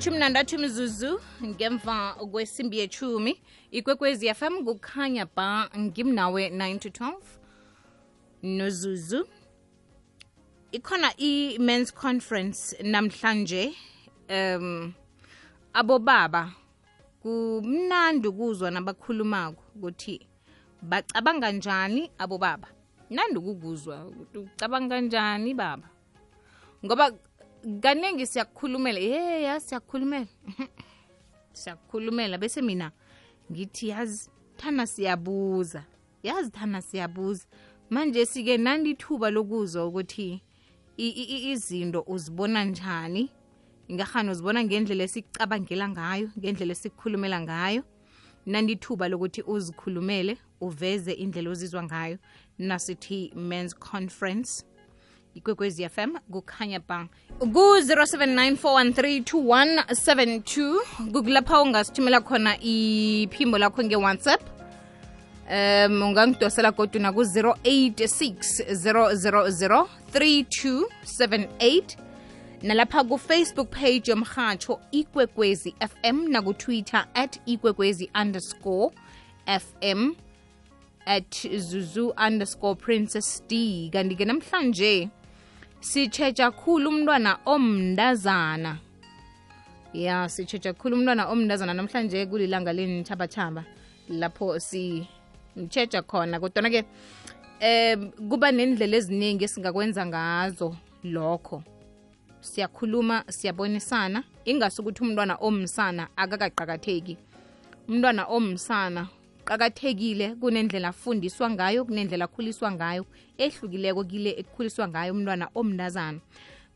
ilithumi nandathu mizuzu ngemva kwesimbi yechumi ikwekwezi fm kukhanya ba ngimnawe 9 to 12 nozuzu ikhona i-men's conference namhlanje um abobaba kumnandi ukuzwa nabakhulumako ukuthi bacabanga njani abobaba? Nandi ukukuzwa ukuthi ucabanga njani baba? Ngoba kaningi siyakukhulumela. Ye ya siyakukhulumela. Siyakukhulumela. Bese mina ngithi yazi thana siyabuza. Yazi thana siyabuza. Manje sike nandi ithuba lokuzwa ukuthi izinto uzibona njani? Ingahani uzibona ngendlela esikucabangela ngayo ngendlela esikukhulumela ngayo? Nandi ithuba lokuthi uzikhulumele uveze indlela ozizwa ngayo. Nasithi men's conference ikwekwezi fm kukhanya ba ku-0794132172 kukulapha ungasithumela khona iphimbo lakho nge-whatsapp. Um ungangidosela kodwa naku-086 3278 nalapha ku-facebook page yomhatsho ikwekwezi fm nakutwitter at ikwekwezi underscore fm at zuzu underscore princess d. Kanti-ke namhlanje sitshetsha khulu umntwana omndazana. Ya sitshetsha khulu umntwana omndazana. Namhlanje kulilanga lenithabathaba lapho simtshetsha khona. Kodwana-ke um kuba nendlela eziningi esingakwenza ngazo lokho. Siyakhuluma siyabonisana. Ingasukuthi umntwana omsana akakaqakatheki. Umntwana omsana qakathekile kunendlela afundiswa ngayo kunendlela akhuliswa ngayo ehlukileko kile ekukhuliswa ngayo umntwana omnazana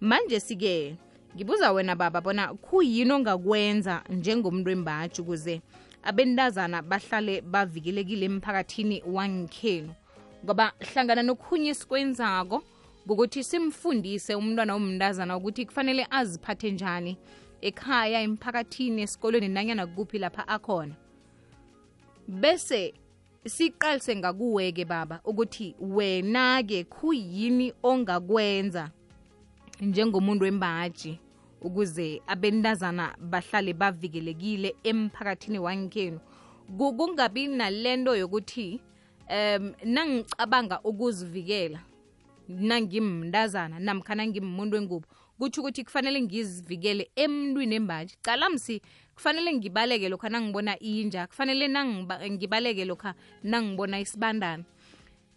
manje sike ngibuza wena baba bona khuyini ongakwenza njengomuntu wembaji ukuze abentazana bahlale bavikelekile emphakathini wangikhenu ngoba hlangana nokhunye sikwenzako ngokuthi simfundise umntwana omndazana ukuthi kufanele aziphathe njani ekhaya emphakathini esikolweni nanyana kuphi lapha akhona bese siqalise ngakuweke baba ukuthi wena-ke khuyini ongakwenza njengomuntu wembaji ukuze abentazana bahlale bavikelekile emphakathini wangikhenu kungabi nalento yokuthi um nangicabanga ukuzivikela nangimndazana namkha ngimuntu wengubo kutsho ukuthi kufanele ngizivikele emntwini embaji cala msi kufanele ngibaleke lokha nangibona inja kufanele ngibaleke lokha nangibona isibandana.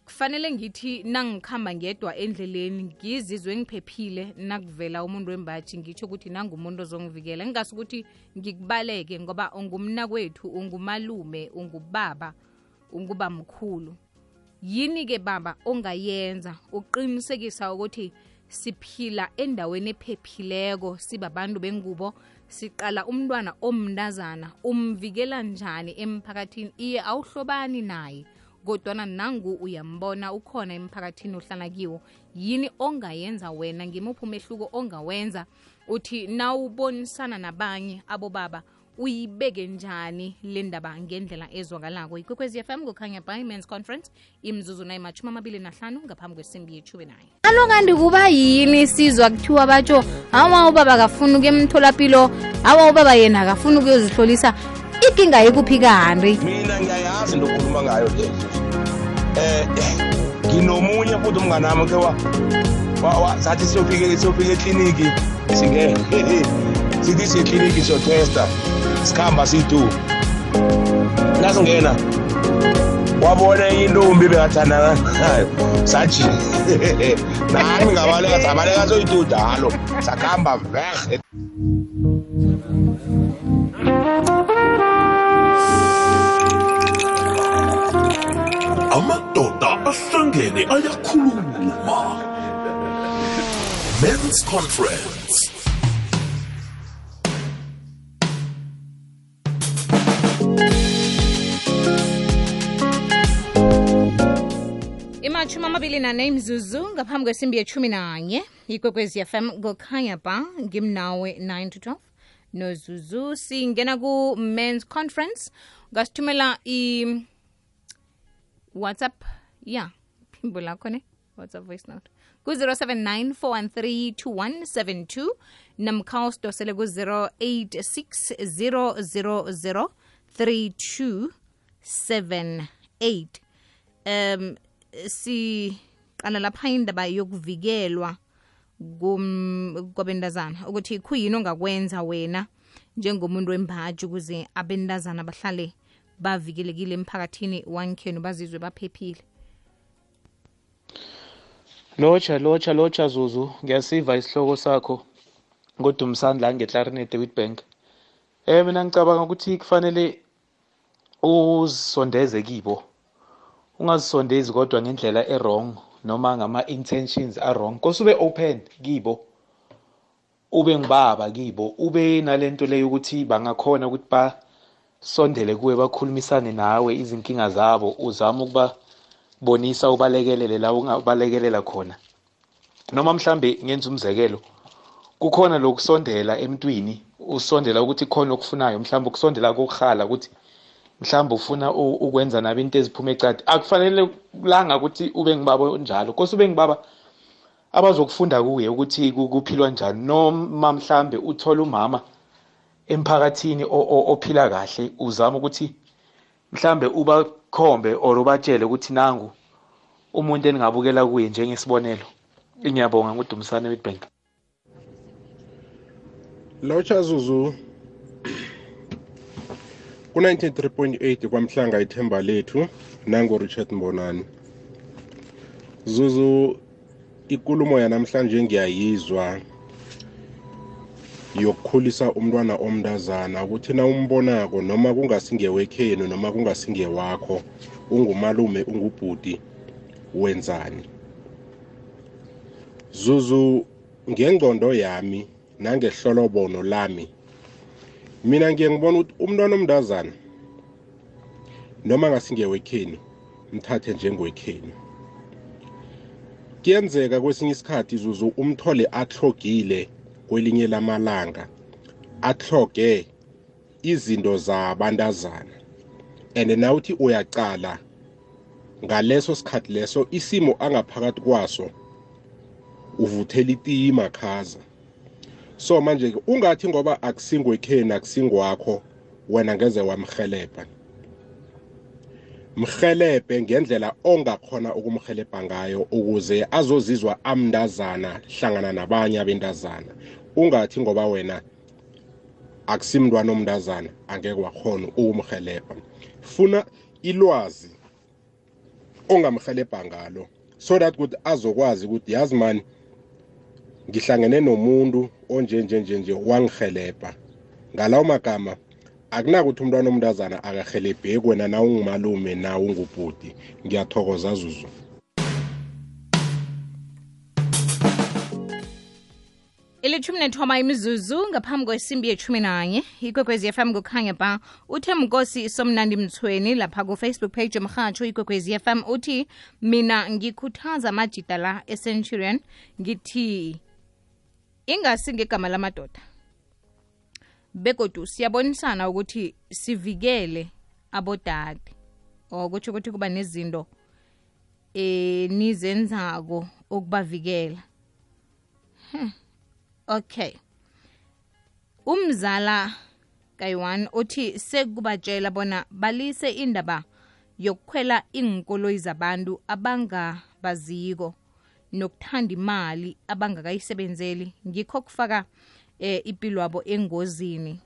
Kufanele ngithi nangikhamba ngedwa endleleni ngizizwe ngiphephile nakuvela umuntu wembaji ngitsho ukuthi nangumuntu ozongivikela. Ngingase ukuthi ngikubaleke ngoba ungumna kwethu ungumalume ungubaba unguba mkhulu yini-ke baba ongayenza? Uqinisekisa ukuthi siphila endaweni ephephileko sibabantu bengubo siqala umntwana omndazana umvikela njani emphakathini? Iye awuhlobani naye kodwana nangu uyambona ukhona emphakathini ohlala kiwo yini ongayenza wena? Ngimuphi umehluko ongawenza? Uthi nawubonisana nabanye abobaba uyibeke njani le ndaba ngendlela ezwakalako. Ikwekwezi fm kukhanya by mans conference imzuzu nayimatshumi amabili nahlanu ngaphambi kwesimbi yethubi naye alo kanti kuba yini? Sizwa kuthiwa batsho hawa ubaba kafuna ukuya emtholapilo hawa ubaba yena akafuni ukuyozihlolisa ikinga yekuphi kanti mina ngiyayazi into okhuluma ngayo le. Eh nginomunye futhi umnganami ke wa wa- wa- sathi siyofika ekliniki. Singene sithi siyekliniki siyotesta sikhamba siyi-two nasingena wabona enye intombi bekathandana nayo sathi nami ngabaleka sabaleka soyi-two njalo. Sakuhamba verhe amadoda ahlangene ayakhuluma. Men's conference. Imatshumi amabili nane imzuzu ngaphambi kwesimbi yeshumi nanye ikwekwezi fm kukhanya ba ngimnawe 9 to 12 nozuzu singena ku-mans conference ungasithumela i whatsapp ya phimbo lakho ne whatsapp voice note ku-079 413 2172 namkha usidosele ku-086 000 3278 um siqala lapha indaba yokuvikelwa kwabentazana ukuthi khuyini ongakwenza wena njengomuntu wembaji ukuze abentazana bahlale bavikelekile emphakathini wankhenu bazizwe baphephile? Lotsha lotsha lotsha zuzu. Ngiyasiva isihloko sakho ngodumisani la ngeClarinet Witbank. Eh mina ngicabanga ukuthi kufanele uzisondeze kibo. Ungazisondezi kodwa ngendlela e-wrong noma ngama-intentions a-wrong kose ube open kibo. Ube ngibaba kibo. Ube nalento leyo ukuthi bangakhona ukuthi basondele kuwe bakhulumisane nawe izinkinga zabo uzame ukuba bonisa ubalekelele la ungabalekelela khona. Noma mhlambe ngenza umzekelo kukhona lokusondela emntwini usondela ukuthi khona okufunayo mhlawumbe ukusondela kokuhala ukuthi mhlawumbe ufuna ukwenza nabe into eziphuma ecade akufanele langa ukuthi ube ngibaba njalo kose ube ngibaba abazokufunda kuye ukuthi ku- kuphilwa njani. Noma mhlambe uthola umama emphakathini ophila kahle uzama ukuthi mhlambe ubakhombe or ubatshele ukuthi nangu umuntu eningabukela kuye njengesibonelo. Ngiyabonga ngudumisane Witbank. Lotsha Zuzu ku-93.8 kwamhlanga ithemba lethu nango Richard Mbonani. Zuzu ikulumo yanamhlanje ngiyayizwa yokukhulisa umntwana omntazana ukuthi na umbonako noma kungasingewekhenu noma kungasingewakho ungumalume ungubhuti wenzani? Zuzu ngengcondo yami nangehlolobono lami mina ngiye ngibona ukuthi umntwana omntazana noma ngasingewekheni mthathe njengowekheni kuyenzeka kwesinye isikhathi zuzu umthole ahlogile kwelinye lamalanga ahloge izinto zabantazana. And nawuthi uyacala ngaleso sikhathi leso isimo angaphakathi kwaso uvuthela itima khaza. So manje ke ungathi ngoba akusingwekheni akusingwakho wena ngeze wamhelebha mhelebhe ngendlela ongakhona ukumhelebha ngayo ukuze azozizwa amndazana hlangana nabanye abentazana. Ungathi ngoba wena akusimntwana omntazana angeke wakhona ukumhelebha funa ilwazi ongamhelebha ngalo so that ukuthi azokwazi ukuthi yazi mani ngihlangene nomuntu onjenjenjenje nje nje nje wangihelebha. Ngalawo magama akunakuthi umntwana omntazana akahelebheki wena na ungumalume na ungubhuti. Ngiyathokoza zuzu. Ilithumi nethoma imizuzu ngaphambi kwesimbi yethumi nanye ikwekwezi fm kukhanya ba uthe mkosi somnandi mthweni lapha kufacebook page yomrhatsho ikwekwezi fm uthi mina ngikhuthaza amajida la ecentuриan ngithi ingasi ngegama lamadoda. Begodu siyabonisana ukuthi sivikele abodade okutsho ukuthi kuba nezinto eh nizenzako ukubavikela. Okay. Umzala kayiwan uthi sekubatshela bona balise indaba yokukhwela iinkoloyi zabantu abangabaziko. Nokuthanda imali abangakayisebenzeli. Ngikho kufaka eh, impilo yabo engozini.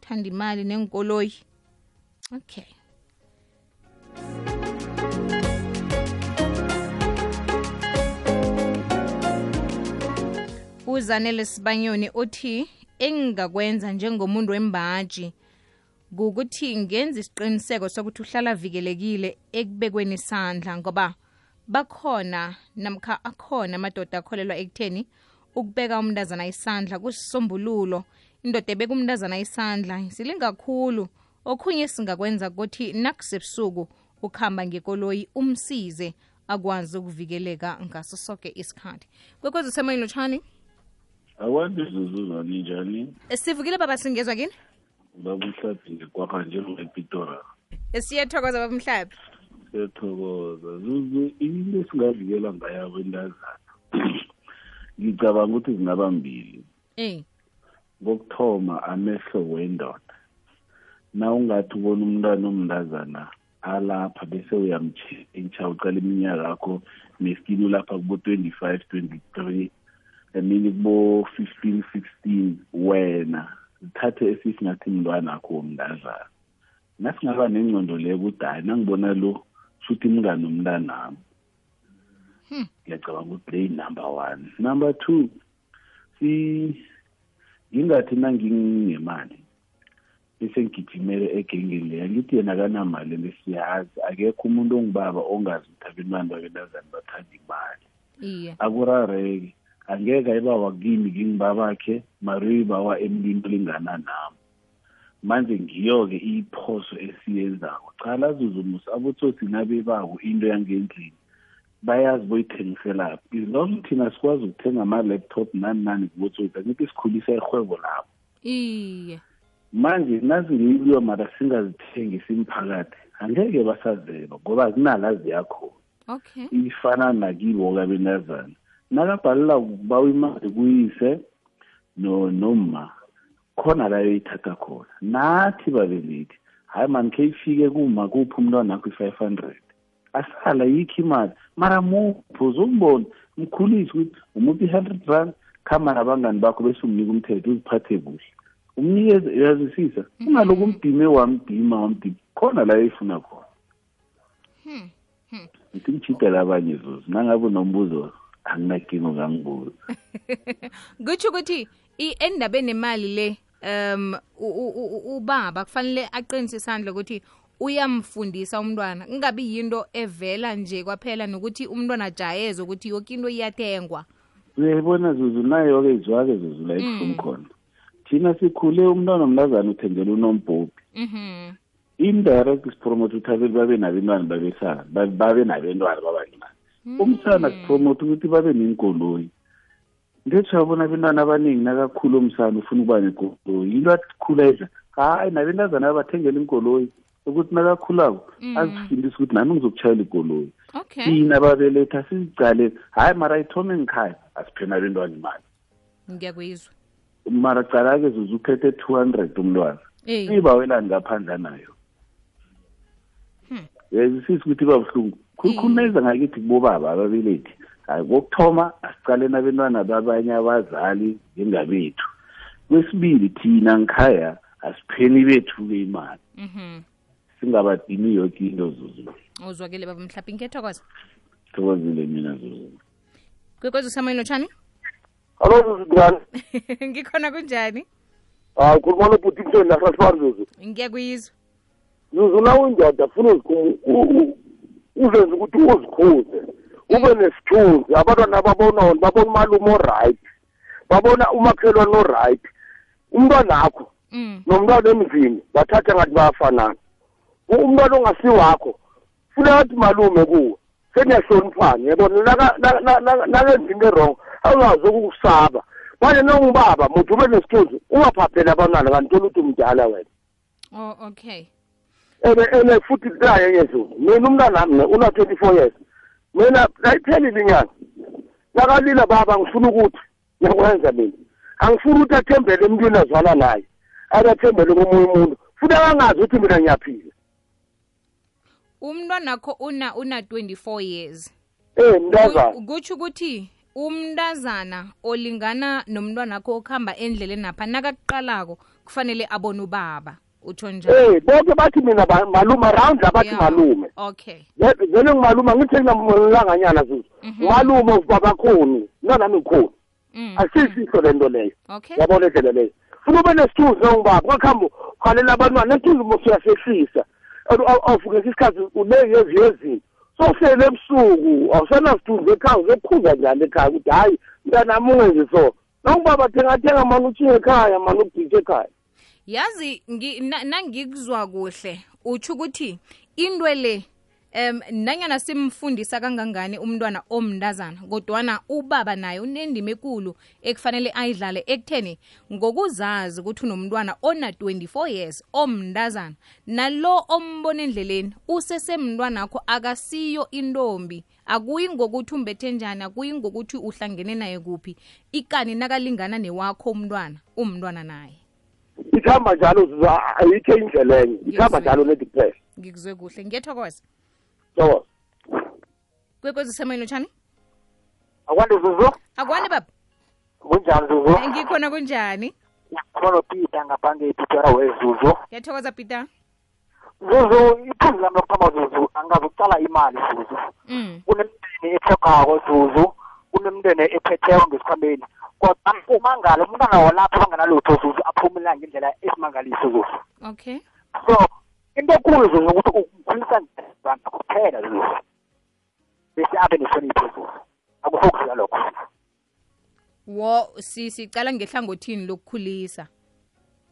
Thanda imali nenkoloyi okay. Uzanele sibanyoni uthi engingakwenza njengomuntu wembaji kukuthi ngenza isiqiniseko sokuthi uhlala vikelekile ekubekweni sandla ngoba bakhona namkha akhona amadoda akholelwa ekutheni ukubeka umntazana isandla kusisombululo. Indoda ebeka umntazana isandla silingakhulu okhunye singakwenza ukuthi nakusebusuku ukuhamba ngekoloyi umsize akwazi ukuvikeleka ngaso soke isikhathi. Kwekwezi usemoyini lotshani akwandi zuzu njani? Sivukile baba singezwa kini? Babamhlaphi ngekwakha njengepitora siyathokoza baba mhlaphi siyathokoza zuzu into esingavikela ngayo abentazana ngicabanga ukuthi zingaba mbili. Eh. kokuthoma amehlo wendoda. Na ungathi ubona umntwana omntazana alapha bese uyamtshintsha uqala iminyaka yakho neskini ulapha kubo twenty-five twenty-three emini kubo fifteen sixteen wena zithathe esisingathi mntwana akho womntazana. Nasingaba nengcondo leyo ukuthi hayi nangibona lo shuthi mngani umntanami ngiyacabanga ukuthi play number one. Number two si ngingathi nangingemali bese ngigijimele egengeni leya ngithi yena kanamali lesiyazi akekho umuntu ongibaba ongazi ukuthi abentwana babentazane bathanda imali. Akurareke angeke ayibawa kimi ngingibabakhe mari uyibawa emlini olingana nami manje ngiyo-ke iphoso esiyenzako. Cala zuzumusa abotsotsi nabebako into yangendlini bayazi boyithengiselaphi izlong thina sikwazi ukuthenga ama-laptop nani nani kubotsotsi angithi sikhulisa ihwebo lapho. Iye. Manje nazingiliwa mara singazithengisi simphakathi angeke basazeba ngoba kunala ziyakhona okay. Ifana nakibo kabentazana. Nakabhalela ukubawa imali kuyise no noma khona la yoyithatha khona. Nathi babelethi hayi mani khe ifike kuma kuphi umntwana akho i-five hundred? Asala yikho imali. Mara muphi uzombona? Mkhulise ukuthi umuphi i-hundred rand? Khama nabangani bakho bese umnika umthetho uziphathe kuhle. Umnike yazisisa ungaloku umdime wamdima wamdima. Khona la yoyifuna khona. Ngithi ngijidele abanye zuzu. Nangabe unombuzo anginakingo kangibuza kutsho ukuthi i- endabeni nemali le um u- u- u- ubaba kufanele aqinise isandla ukuthi uyamfundisa umntwana. Kungabi yinto evela nje kwaphela nokuthi umntwana ajayeze ukuthi yonke into iyathengwa. Uyayibona zuzu? Nayo-ke izwake zuzu la ebuhlungu khona. Thina sikhule umntwana omntazana uthengela unombhobhi. Mhm. Indirect sipromote ukuthi babe nabentwana babesana ba- babe nabentwana babancane umsana sipromote ukuthi babe nenkoloyi ngetho yabona abentwana abaningi nakakhula umsana ufuna ukuba nekoloyi. Into akhula edla hayi nabentazana abathengela inkoloyi ukuthi nakakhulako azifundise ukuthi nami ngizokutshayela ikoloyi. Thina babeletha sizicale hayi mara ithome ngikhaya asiphena abentwana imali. Ngiyakuyizwa mara cala-ke zuze uphethe two hundred umntwana. Uyibawelani ngaphandla nayo yazisise ukuthi iba buhlungu. Khulukhulu nayiza ngakithi kubobaba ababelethi. Hayi kokuthoma asicaleni abentwana babanye abazali njengabethu. Kwesibili thina ngikhaya asipheni bethu-ke imali. Mhm. Singabadimi yoke into zuzu. Uzwakile baba mhlawumbe ngiyathokoza thokozile mina zuzu. Kwekwezi usamoyini lotshani alo zuzunjani ngikhona kunjani? Hayi khuluma mhleni nasasifari zuzu? Ngiyakuyizwa zuzu na uyindoda funa uzenze ukuthi uzikhuze ube nesithunzi. Abantwana babona babona umalume oright. Babona umakhelwane oright. Umntwana akho mm. nomntwana emzini bathatha ngathi bayafanana. Umntwana ongasiwakho funeka athi malume kuwe. Seniyahloniphana yabona? Nakenza into erong angazi ukukusaba. Manje nongibaba muthi ube nesithunzi ungaphapheli abantwana kanti tola ukuthi umdala wena? Oh okay. Ene ene futhi naye yezuzu mina umntanami ne una-twenty four years. Mina ayiphelile inyanga nakalila baba ngifuna ukuthi ngiyakwenza mina. Angifuni ukuthi athembele emntwini azwana naye akathembele komunye umuntu. Futhi akangazi ukuthi mina ngiyaphila. Umntwanakho una una 24 years. Eh mntazana. Ku- kutsho ukuthi umntazana olingana nomntwanakho okuhamba endleleni napha nakakuqalako kufanele abone ubaba. Utsho njalo eh bonke bathi mina malume around la bathi malume. Okay. Ve- vele ngimalume angithi nginamlanganyana zuzu malume ubabakhoni nanami ngikhoni mm. asisihlo lento leyo. Yabona indlela leyo. Funa ube nesithunzi nongibaba kwakuhamba ukhalela abantwana nenthunzi mosuyasehlisa awufukesa isikhathi uneyezi yezini sofele ebusuku awusenasithunzi ekhaya uzokukhuza njani ekhaya? Ukuthi hhayi mntanami ungenzi so. Nongibaba thengathenga mani utshiye ekhaya mani ukuditshe ekhaya. Yazi ngi- na- nangikuzwa kuhle utsho ukuthi into le em nanyana simfundisa kangangani umntwana omntazana kodwana ubaba naye unendima ekulu ekufanele ayidlale ekutheni ngokuzazi ukuthi unomntwana ona-24 years omntazana. Nalo ombona endleleni usesemntwanakho akasiyo intombi akuyi ngokuthi umbethe njani akuyi ngokuthi uhlangene naye kuphi ikani nakalingana newakho umntwana umntwana naye. Ikuhamba njalo ayikho indlela enye ithamba njalo kuphela ngikuzwe kuhle. Ngiyethokoza so kwekwezi semoyeni utshani? Akwande zuzu? Akwandi baba. Kunjani zuzu? Ngikhona kunjani? Khona Peter ngaphange ePitera wezuzu ngiyathokoza peter. Zuzu iphuzu lami lokuthoma zuzu angazi ukucala imali zuzu. Mm. kunemndeni ethogako zuzu kunemndeni ephetheko ngesikhwambeni kodwa umangalo umntwana walapho banganalutho zuzu aphumelela ngendlela esimangaliso zuzu okay. So into ekulu zuzu ukuthi ukhulisa njani kuphela zuzu bese abe nehlonipho zuzu akukho kudlula lokho wo si sicala ngehlangothini lokukhulisa?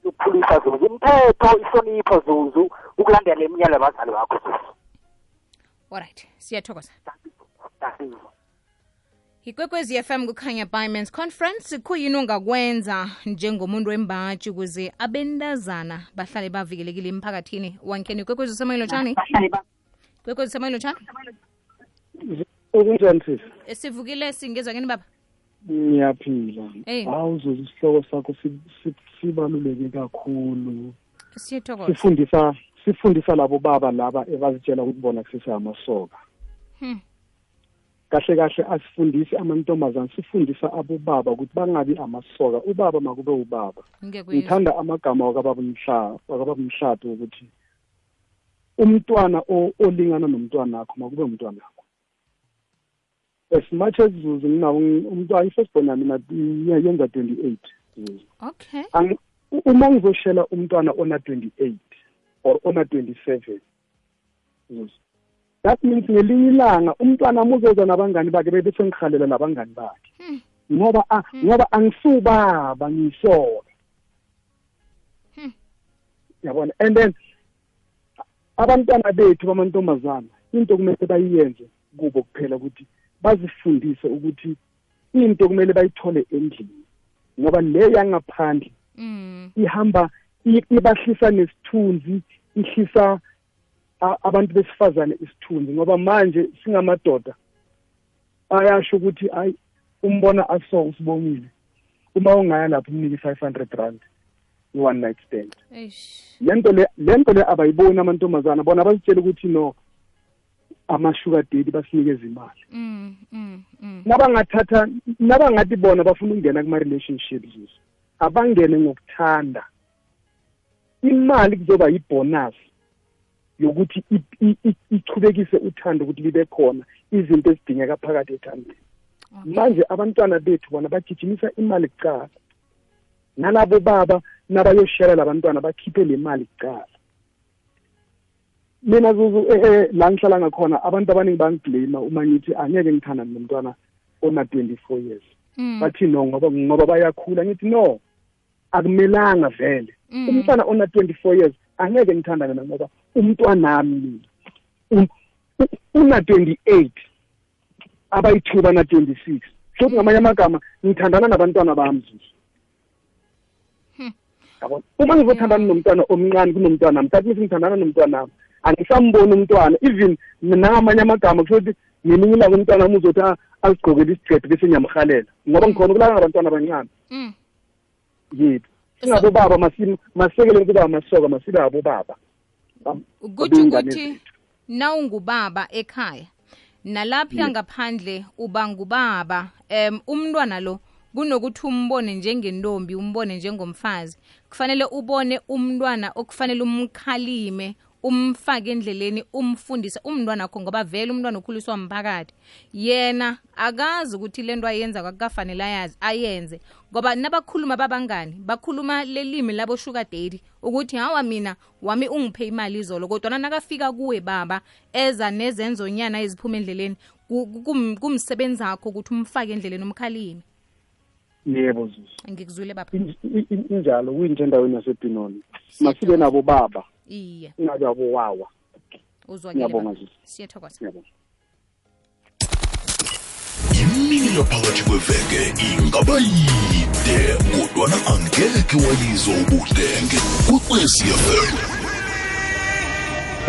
Ukukhulisa zuzu imithetho ihlonipho zuzu ukulandela iminyalo yabazali bakho zuzu alright siyathokoza. Thank you. Ikwekwezi fm kukhanya bimans conference kuyini ongakwenza njengomuntu wembaji ukuze abentazana bahlale bavikelekile emphakathini. Wankeni ikwekwezi usemoyeni lotshani ikwekwezi usemoyeni lotshani okunjani sisi sivukile singezwa keni baba? Ngiyaphila. Hawu zuzu isihloko sakho si- si- sibaluleke kakhulu. Siyathokoza. Sifundisa sifundisa labo baba laba ebazitshela ukuthi bona kusesamasoka Hmm. Kahle kahle asifundisi amantombazane sifundisa abobaba ukuthi bangabi amasoka ubaba makube ubaba. Ngithanda amagama wakababa umhla wakababa umhlato ukuthi umntwana olingana nomntwana wakho makube umntwana wakho as much as zuzu nginawo umntwana i-firstborn yami yenza twenty eight zuzu. Okay. Ang- uma ngizoshela umntwana ona twenty eight or ona twenty seven zuzu that means ngelinye ilanga umntwana wami uzoza nabangani bakhe bebe sengihalela nabangani bakhe Hmm. ngoba ah, ngoba angisubaba ngiyisoka Hmm. yabona and then abantwana bethu bamantombazana into kumele bayiyenze kubo kuphela ukuthi bazifundise ukuthi into kumele bayithole endlini ngoba le yangaphandle mm. ihamba i- ibahlisa nesithunzi ihlisa a- abantu besifazane isithunzi ngoba manje singamadoda. Ayasho ukuthi ayi umbona aso usibongile. Uma ungaya lapho umnike i-five hundred rand i-one night stand. Lento le lento le abayiboni amantombazana bona bazitshela ukuthi no ama-sugar daddy basinikeza imali. Mm, mm, mm. nabangathatha nabangathi bona bafuna ukungena kuma-relationships abangene ngokuthanda. Imali kuzoba yibonus. Yokuthi ichubekise uthando ukuthi libe khona izinto ezidingeka phakathi ethandweni Okay. manje abantwana bethu bona bagijimisa imali kuqala. Nalabo baba nabayoshela labantwana bakhiphe le mali kuqala. Mina zuzu eh, eh, la ngihlala ngakhona abantu abaningi bangiblame uma ngithi angeke ngithandane nomntwana ona 24 years. Mm, bathi no ngoba ngoba bayakhula ngithi no akumelanga vele. Mm. umntwana ona 24 years angeke ngithandane naye ngoba umntwanami um- u- una 28 abayi-2 bana 26 futhi ngamanye amagama ngithandana nabantwana bami. Zuzu Hmm. yabona uma ngizothandana nomntwana omncane kunomntwana mthathi mithi ngithandana nomntwana wami angisamboni umntwana. Even nangamanye amagama kusho ukuthi ngelinye ilanga umntwana wami uzothi a- azigqokele isigcebhe bese ngiyamhalela ngoba ngikhona ukulala ngabantwana abancane Mm. yethu singabobaba masi- masisekeleni kuba amasoka masibe abobaba. Kutsho ukuthi nawungubaba ekhaya nalapha ngaphandle uba ngubaba em umntwana lo kunokuthi umbone njengentombi umbone njengomfazi kufanele ubone umntwana okufanele umkhalime umfake endleleni umfundise umntwana wakho ngoba vele umntwana ukhuliswa mphakathi. Yena akazi ukuthi le nto ayenza kwakukafanele ayazi ayenze. Ngoba nabakhuluma babangani bakhuluma lelimi labo sugar daddy ukuthi hawa mina wami ungiphe imali izolo kodwa nakafika kuwe baba eza nezenzonyana eziphuma endleleni ku- kum- kumsebenzi akho ukuthi umfake endleleni umkhalime. Yebo zuzu. Ngikuzwile baba. In- in- in- injalo kuyinje endaweni yasepinoni masibe nabo baba. Iye. Ingabe abowawa uzwakele Ngiyabonga. Zuzu. siyathokoza. Yaphakathi kweveke ingaba yide kodwana angeke wayizwa ubudenge. Kwekwecfm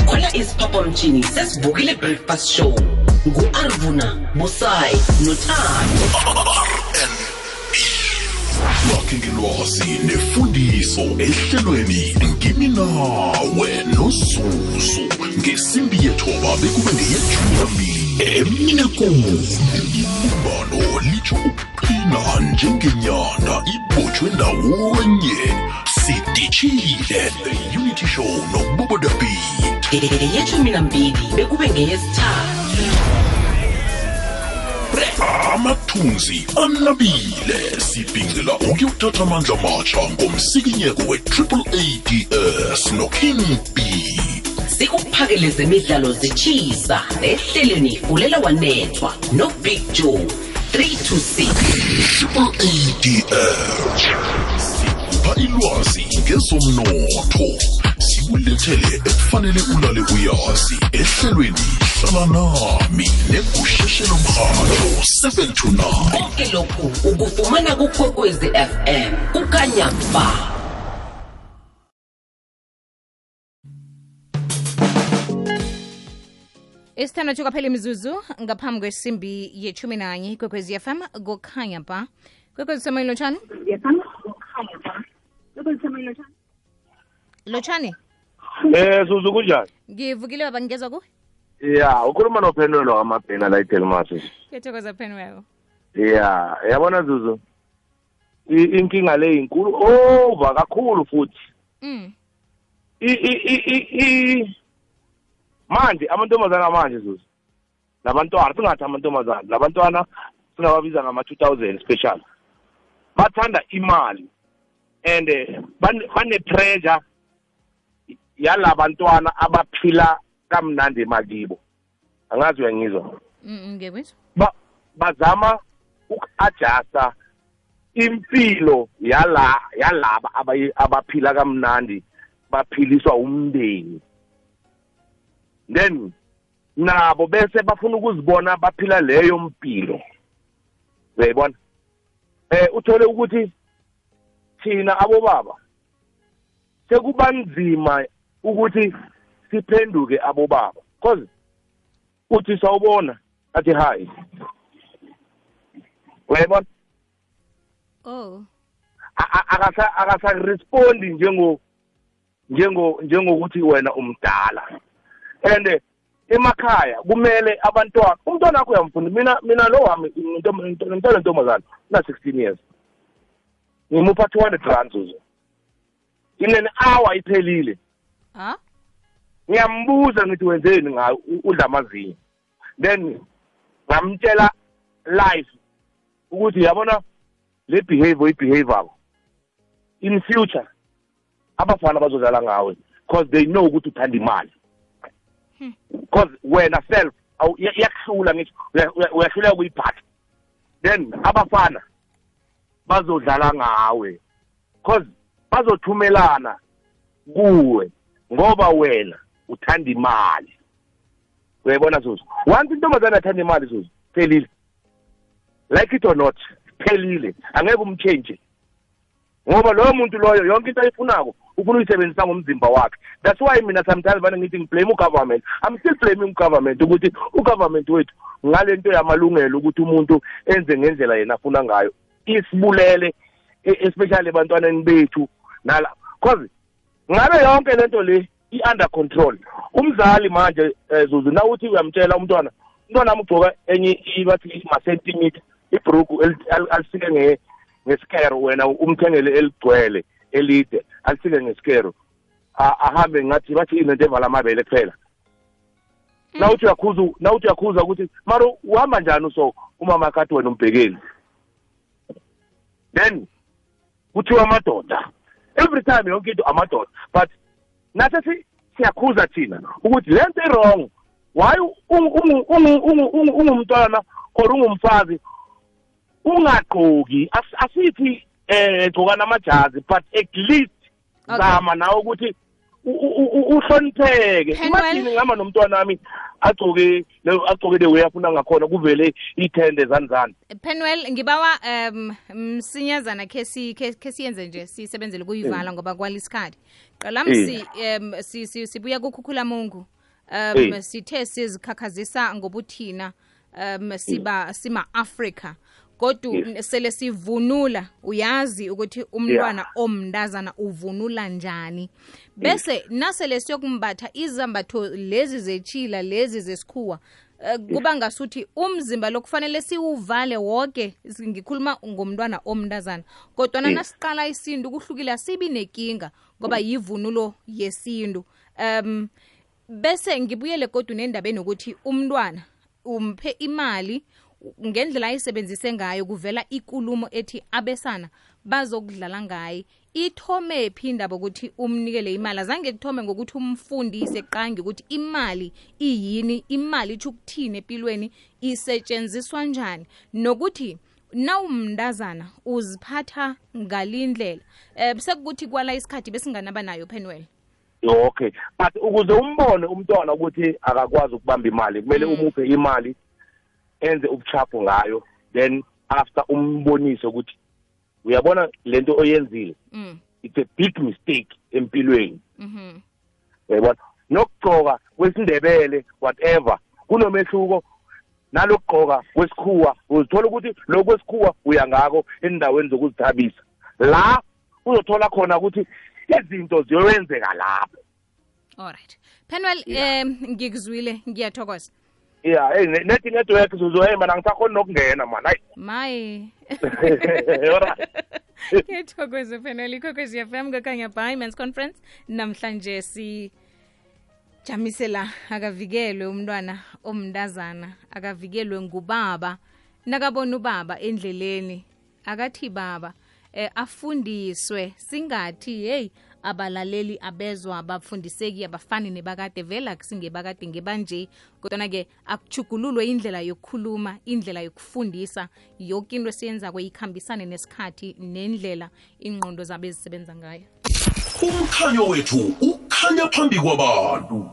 khona isiphaphamtshini sesivukile breakfast show. Ngu-arvuna busayi nothando. Lakhe ngelwazi nefundiso ehlelweni ngimi nawe nozuzu ngesimbi yethoba bekube ngeyethumi ibumbano litsho ukuqina njengenyanda ibotshwe ndawonye. Siditshile the unity show nobubodabit ngeyeshumi nambili bekube ngeyesithathu. Amathunzi anabile sibhingela ukuyothatha amandla matsha ngomsikinyeko we-triple ads noking b sikuphakele zemidlalo zitshisa ehlelweni fulela wanethwa nobig joe 326 triple ads sikupha ilwazi ngezomnotho. Sikulethele ekufanele ulale uyazi. Ehlelweni hlala nami negusheshelo mrhatho 7 to 9 konke lokhu ukufumana kukwekwezi fm kukanyamba isithandathu kwaphela imizuzu ngaphambi kwesimbi yechumi nanye kwekwezi fm kukhanya ba kwekwezi semoyeni lotshani lotshani Eh Zuzu kunjani? ngivukile baba ngingezwa ku Ya, ukhuluma nophenwelo wamabhena la eDelmas. kuyathokoza phenwelo Ya, yabona Zuzu. Inkinga le inkulu over kakhulu futhi. mm. I i- i manje amantombazana manje Zuzu. Labantwana singathi amantombazana, labantwana singababiza ngama 2000 special. Bathanda imali and eh, bane bane pressure yalabantwana abaphila kamnandi emakibo. Angazi uyangizwa. Mm, ngiyakwizwa ba bazama uku-adjusta impilo yala yalaba abayi- abaphila kamnandi baphiliswa umndeni then nabo bese bafuna ukuzibona baphila leyo mpilo. Uyayibona? Eh uthole ukuthi thina abobaba sekuba nzima ukuthi siphenduke abobaba. Cause uthi sawubona athi hayi. Uyayibona? Oh. A- a- akasa akasarespondi njengo njengo njengokuthi wena umdala. And eh, emakhaya kumele abantwana umntwana wakho uyamfunda. Mina mina lo wami ngimntwana ntombazana una 16 years. Ngimupha 200 rand uzo in an hour iphelile. Ha? Ngiyambuza ngithi wenzeni ngayo udla amazinyo. Then ngamtshela life ukuthi yabona le behavior i-behavior in future abafana bazodlala ngawe because they know ukuthi uthanda imali. Because wena self iyakuhlula uya- uyahluleka ukuyiphatha then abafana bazodlala ngawe because bazothumelana kuwe ngoba wena uthanda imali uyayibona suzu once intombazane athanda imali suzu phelile. Like it or not phelile. Angeke umchange ngoba loyo muntu loyo yonke into ayifunako ufuna uyisebenzisa ngomzimba wakhe. That's why mina sometimes vane ngithi ngiblame ugovernment. I'm still blaming ugovernment ukuthi ugovernment wethu ngale nto yamalungelo ukuthi umuntu enze ngendlela yena afuna ngayo. Isibulele e- especially ebantwaneni bethu nala. Cause ngabe yonke lento le i-under control. Umzali manje eh, zuzu na uthi uyamtshela umntwana umntwana wami ugcoka enye bathi ma-centimeter al- alisike nge- ngesikero wena umthengele eligcwele. Elide alisike ngesikero ahambe ngathi bathi inento evala amabele kuphela. Nawuthi uyakhuza nawuthi uyakhuza ukuthi maro uhamba njani so? Umama akathi wena umbhekeli. Then kuthiwa amadoda. Every time yonke into amadoda. But nathi si- siyakhuza thina ukuthi le nto i-wrong why ungu- ungu- ungu- ungu- ungu- ungumntwana or ungumfazi ungagqoki As- asithi eh gcoka namajazi but at least Okay. zama nawe ukuthi u- u- u- uhlonipheke. Penwell. imagine ngihamba nomntwana wami agcoke le- agcoke the way afuna ngakhona kuvele ithende zani zani. Penwell ngibawa um msinyazana khe si- khe khe siyenze nje sisebenzele kuyivala ngoba kwalisikhathi qala msi um si- si- sibuya kukhukhula mungu. Um Eh. sithe sizikhakhazisa ngobuthina um siba sima-afrika. Kodwa Yes. sele sivunula. Uyazi ukuthi umntwana omndazana uvunula njani. Bese nasele siyokumbatha izambatho lezi zechila lezi zesikhuwa eh, kuba ngasuthi umzimba lo kufanele siwuvale wonke ngikhuluma ngomntwana omntazana. Kodwana Yes. nasiqala isintu kuhlukile asibi nenkinga ngoba yivunulo yesintu. Um bese ngibuyele kodwa nendabeni ukuthi umntwana umphe imali ngendlela ayisebenzise ngayo kuvela ikulumo ethi abesana bazokudlala ngaye. Ithome phi indaba ukuthi umnikele imali? Azange kuthome ngokuthi umfundise qangi ukuthi imali iyini imali itsho ukuthini empilweni isetshenziswa njani? Nokuthi nawumndazana uziphatha ngalindlela um sekukuthi kwala isikhathi besinganaba nayo penwell okay but ukuze umbone umntwana ukuthi akakwazi ukubamba imali kumele umuphe imali enze ubuchapho ngayo then after umbonise ukuthi uyabona lento oyenzile? Mm. it's a big mistake empilweni. Mhm yabona nokugcoka kwesindebele whatever kunomehluko. Nalokugcoka kwesikhuwa uzithola ukuthi lokhu kwesikhuwa uya ngako endaweni zokuzithabisa. La uzothola khona ukuthi izinto ziyoyenzeka lapho. Alright penwell um ngikuzwile ngiyathokoza. Ya eyi ne- nethi network zuzo hey mana ngisakhona nokungena man hayi. Maye ngiyathokoza penwell ikhokwezi fm kakanya by mans conference. Namhlanje si jamisela akavikelwe umntwana omntazana akavikelwe ngubaba nakabona ubaba endleleni. Akathi baba eh, afundiswe singathi hey abalaleli abezwa abafundiseki abafani nebakade vela akusingebakade ngebanje. Kodwana-ke akuchugululwe indlela yokukhuluma indlela yokufundisa. Yoke into esiyenzako ikhambisane nesikhathi nendlela ingqondo zabo ezisebenza ngayo. Umkhanyo wethu ukhanya phambi kwabantu